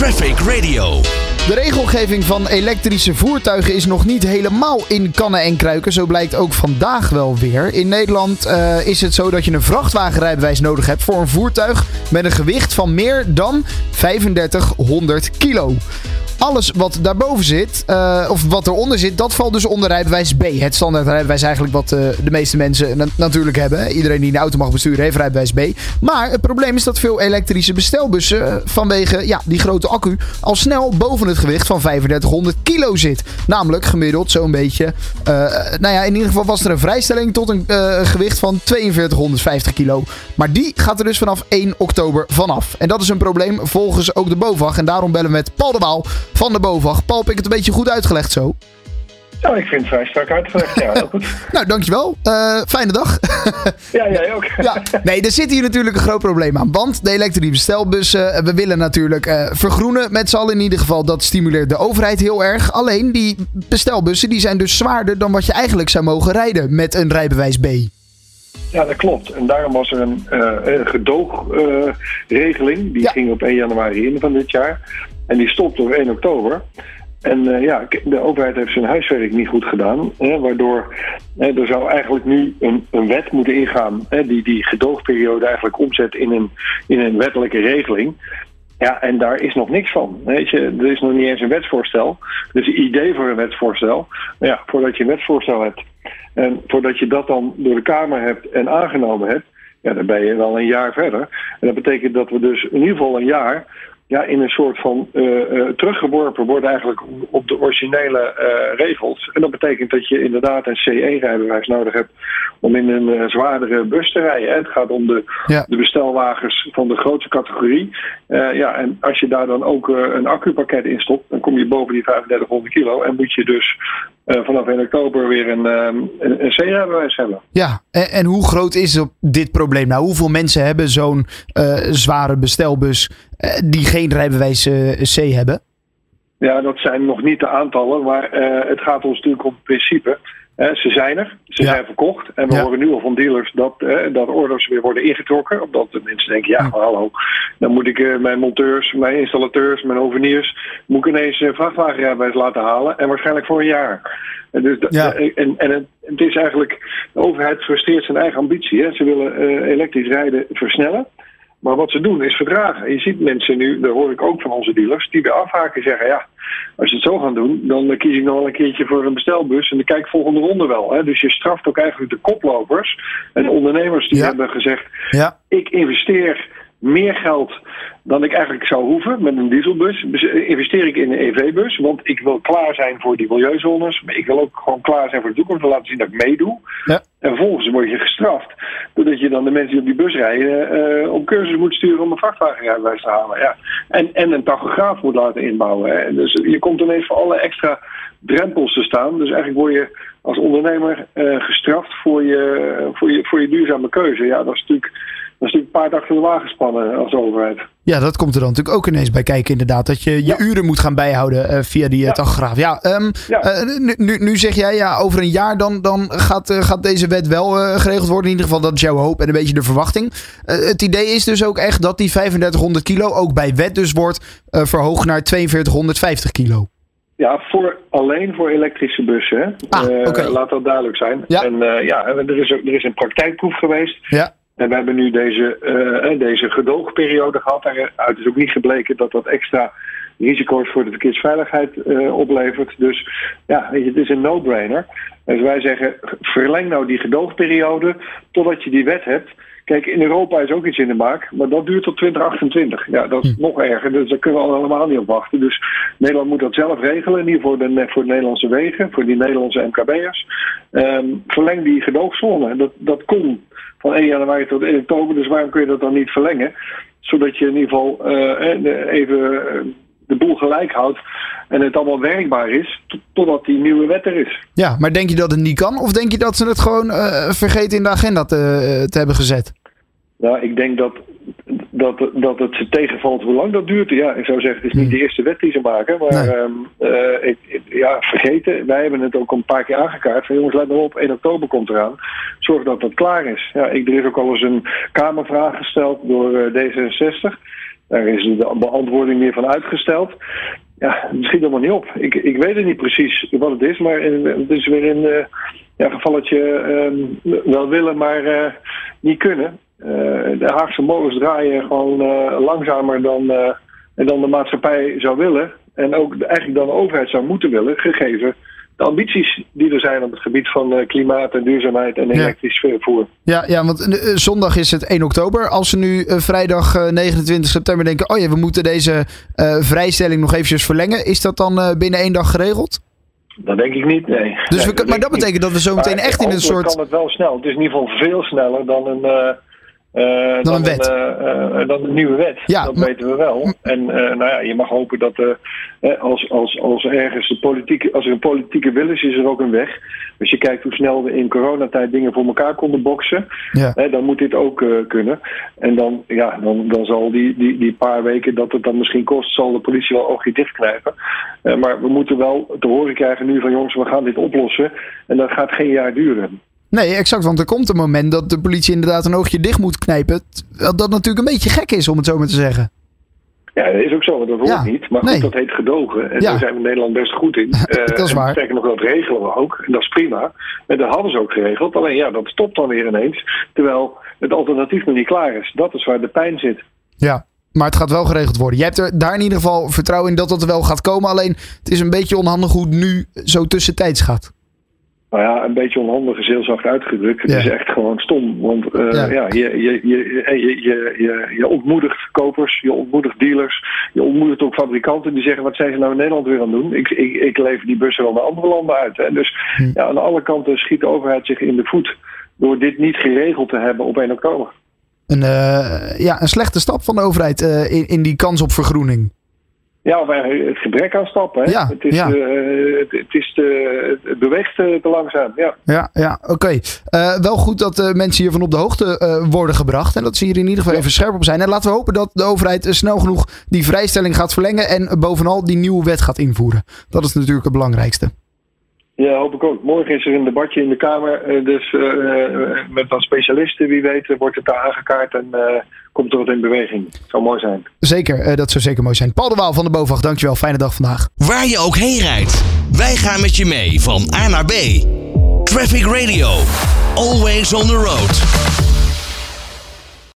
Traffic Radio. De regelgeving van elektrische voertuigen is nog niet helemaal in kannen en kruiken. Zo blijkt ook vandaag wel weer. In Nederland uh, is het zo dat je een vrachtwagenrijbewijs nodig hebt voor een voertuig met een gewicht van meer dan 3500 kilo alles wat daarboven zit, uh, of wat eronder zit, dat valt dus onder rijbewijs B. Het standaard rijbewijs eigenlijk wat uh, de meeste mensen na natuurlijk hebben. Iedereen die een auto mag besturen heeft rijbewijs B. Maar het probleem is dat veel elektrische bestelbussen uh, vanwege ja, die grote accu al snel boven het gewicht van 3500 kilo zit. Namelijk gemiddeld zo'n beetje, nou ja, in ieder geval was er een vrijstelling tot een gewicht van 4250 kilo. Maar die gaat er dus vanaf 1 oktober vanaf. En dat is een probleem volgens ook de BOVAG. En daarom bellen we met Paul de Waal van de BOVAG. Paul, heb ik het een beetje goed uitgelegd zo? Nou, ik vind het vrij strak uitgelegd. Ja, heel goed. nou, dankjewel. Uh, fijne dag. ja, jij ook. ja, nee, er zit hier natuurlijk een groot probleem aan. Want de elektrische bestelbussen, we willen natuurlijk uh, vergroenen met z'n allen in ieder geval. Dat stimuleert de overheid heel erg. Alleen die bestelbussen die zijn dus zwaarder dan wat je eigenlijk zou mogen rijden met een rijbewijs B. Ja, dat klopt. En daarom was er een, uh, een gedoogregeling. die ja. ging op 1 januari in van dit jaar. En die stopt op 1 oktober. En uh, ja, de overheid heeft zijn huiswerk niet goed gedaan. Hè, waardoor hè, er zou eigenlijk nu een, een wet moeten ingaan hè, die die gedoogperiode eigenlijk omzet in een, in een wettelijke regeling. Ja, en daar is nog niks van. Weet je, er is nog niet eens een wetsvoorstel. Dus een idee voor een wetsvoorstel. Maar ja, voordat je een wetsvoorstel hebt en voordat je dat dan door de Kamer hebt en aangenomen hebt, ja, dan ben je wel een jaar verder. En dat betekent dat we dus in ieder geval een jaar ja, in een soort van uh, uh, teruggeworpen worden eigenlijk op de originele uh, regels. En dat betekent dat je inderdaad een CE-rijbewijs nodig hebt om in een zwaardere bus te rijden. Het gaat om de, ja. de bestelwagens van de grootste categorie. ja, en als je daar dan ook een accupakket in stopt, dan kom je boven die 3500 kilo en moet je dus vanaf 1 oktober weer een, een, een C-rijbewijs hebben. Ja, en, en, hoe groot is dit probleem nou? Hoeveel mensen hebben zo'n zware bestelbus die geen rijbewijs C hebben? Ja, dat zijn nog niet de aantallen, maar het gaat ons natuurlijk om het principe. Ze zijn er, ze ja. zijn verkocht. En we ja. horen nu al van dealers dat, dat orders weer worden ingetrokken. Omdat de mensen denken, ja, maar hallo, dan moet ik mijn monteurs, mijn installateurs, mijn hoveniers... moet ik ineens een vrachtwagenrijbewijs laten halen. En waarschijnlijk voor een jaar. En, dus, ja. en, en het, het, is eigenlijk, de overheid frustreert zijn eigen ambitie. Hè. Ze willen elektrisch rijden versnellen. Maar wat ze doen is verdragen. Je ziet mensen nu, daar hoor ik ook van onze dealers, die weer afhaken zeggen: ja, als ze het zo gaan doen, dan kies ik nog wel een keertje voor een bestelbus en dan kijk ik volgende ronde wel. Hè. Dus je straft ook eigenlijk de koplopers en de ondernemers die ja. hebben gezegd: ja. ik investeer meer geld dan ik eigenlijk zou hoeven met een dieselbus. Investeer ik in een EV-bus, want ik wil klaar zijn voor die milieuzones. Maar ik wil ook gewoon klaar zijn voor de toekomst. Wil laten zien dat ik meedoe. Ja. En vervolgens word je gestraft. Doordat je dan de mensen die op die bus rijden uh, op cursus moet sturen om een vrachtwagenrijbewijs te halen. Ja. En, en een tachograaf moet laten inbouwen. Hè. Dus je komt ineens voor alle extra drempels te staan. Dus eigenlijk word je als ondernemer uh, gestraft voor je, voor, je, voor je duurzame keuze. Ja, dat is natuurlijk dat is natuurlijk een paard achter de wagen spannen als overheid. Ja, dat komt er dan natuurlijk ook ineens bij kijken, inderdaad. Dat je je ja. uren moet gaan bijhouden uh, via die ja. tachograaf. Ja, um, ja. Uh, nu, nu zeg jij, ja, over een jaar dan, dan gaat, uh, gaat deze wet wel geregeld worden. In ieder geval, dat is jouw hoop en een beetje de verwachting. het idee is dus ook echt dat die 3500 kilo ook bij wet dus wordt verhoogd naar 4250 kilo. Ja, voor, alleen voor elektrische bussen. Ah, okay. laat dat duidelijk zijn. Ja. En ja, er is, er is een praktijkproef geweest. Ja. En we hebben nu deze, uh, deze gedoogperiode gehad. Daaruit is ook niet gebleken dat dat extra risico's voor de verkeersveiligheid uh, oplevert. Dus ja, het is een no-brainer. Dus wij zeggen, verleng nou die gedoogperiode totdat je die wet hebt. Kijk, in Europa is ook iets in de maak, maar dat duurt tot 2028. Ja, dat is hm. nog erger, dus daar kunnen we allemaal niet op wachten. Dus Nederland moet dat zelf regelen, niet voor de, voor de Nederlandse wegen, voor die Nederlandse MKB'ers. Um, verleng die gedoogzone. Dat, dat kon van 1 januari tot 1 oktober. Dus waarom kun je dat dan niet verlengen? Zodat je in ieder geval uh, even de boel gelijk houdt en het allemaal werkbaar is, totdat die nieuwe wet er is. Ja, maar denk je dat het niet kan? Of denk je dat ze het gewoon uh, vergeten in de agenda te, te hebben gezet? Nou, ik denk dat, dat, dat het ze tegenvalt hoe lang dat duurt. Ja, ik zou zeggen, het is niet hmm. de eerste wet die ze maken. Maar nee. um, uh, ik, ik, ja, vergeten. Wij hebben het ook een paar keer aangekaart. Van jongens, let maar op, 1 oktober komt eraan. Zorg dat dat klaar is. Ja, ik, er is ook al eens een Kamervraag gesteld door uh, D66. Daar is de beantwoording meer van uitgesteld. Ja, het schiet allemaal niet op. Ik, ik weet het niet precies wat het is, maar het is weer een uh, ja, gevalletje uh, wel willen, maar uh, niet kunnen. de Haagse molens draaien gewoon langzamer dan, dan de maatschappij zou willen. En ook eigenlijk dan de overheid zou moeten willen, gegeven de ambities die er zijn op het gebied van uh, klimaat en duurzaamheid en elektrisch vervoer. Ja, ja want uh, zondag is het 1 oktober. Als ze nu vrijdag 29 september denken, oh ja, we moeten deze vrijstelling nog eventjes verlengen. Is dat dan binnen één dag geregeld? Dat denk ik niet, nee. Dus nee, we, maar dat betekent dat we zo meteen echt in een soort... kan het wel snel. Het is in ieder geval veel sneller dan een uh, dan, een wet. Een, uh, dan een nieuwe wet. Ja, dat weten we wel. En nou ja, je mag hopen dat als, als, als ergens de politieke, als er een politieke wil is, is er ook een weg. Als je kijkt hoe snel we in coronatijd dingen voor elkaar konden boksen, ja. dan moet dit ook kunnen. En dan, ja, dan, dan zal die, die, die paar weken dat het dan misschien kost, zal de politie wel oogje dichtknijpen. maar we moeten wel te horen krijgen nu van jongens, we gaan dit oplossen. En dat gaat geen jaar duren. Nee, exact. Want er komt een moment dat de politie inderdaad een oogje dicht moet knijpen. Dat natuurlijk een beetje gek is, om het zo maar te zeggen. Ja, dat is ook zo, dat hoort niet. Maar goed, dat heet gedogen. En daar zijn we in Nederland best goed in. dat is waar. Sterker nog, dat regelen we ook. En dat is prima. En dat hadden ze ook geregeld. Alleen ja, dat stopt dan weer ineens. Terwijl het alternatief nog niet klaar is. Dat is waar de pijn zit. Ja, maar het gaat wel geregeld worden. Je hebt er daar in ieder geval vertrouwen in dat dat er wel gaat komen. Alleen het is een beetje onhandig hoe het nu zo tussentijds gaat nou ja, een beetje onhandig is heel zacht uitgedrukt. Het is echt gewoon stom. Want uh, ja. ja, je, je, je, je, je, je ontmoedigt kopers, je ontmoedigt dealers, je ontmoedigt ook fabrikanten die zeggen: wat zijn ze nou in Nederland weer aan het doen? Ik, ik, ik lever die bussen wel naar andere landen uit. Hè. Dus hm. ja, aan alle kanten schiet de overheid zich in de voet door dit niet geregeld te hebben op 1 oktober. Een, uh, ja, een slechte stap van de overheid uh, in, in die kans op vergroening. Ja, het gebrek aan stappen. Hè? Ja, het, is, ja. Uh, het, het, is te, het beweegt te langzaam. Ja, ja, ja oké. Okay. Uh, wel goed dat uh, mensen hiervan op de hoogte worden gebracht. En dat ze hier in ieder geval even scherp op zijn. En laten we hopen dat de overheid snel genoeg die vrijstelling gaat verlengen. En bovenal die nieuwe wet gaat invoeren. Dat is natuurlijk het belangrijkste. Ja, hoop ik ook. Morgen is er een debatje in de Kamer. Dus met wat specialisten, wie weet, wordt het daar aangekaart. En komt er wat in beweging. Zou mooi zijn. Zeker, uh, dat zou zeker mooi zijn. Paul de Waal van de BOVAG, dankjewel. Fijne dag vandaag. Waar je ook heen rijdt, wij gaan met je mee van A naar B. Traffic Radio. Always on the road.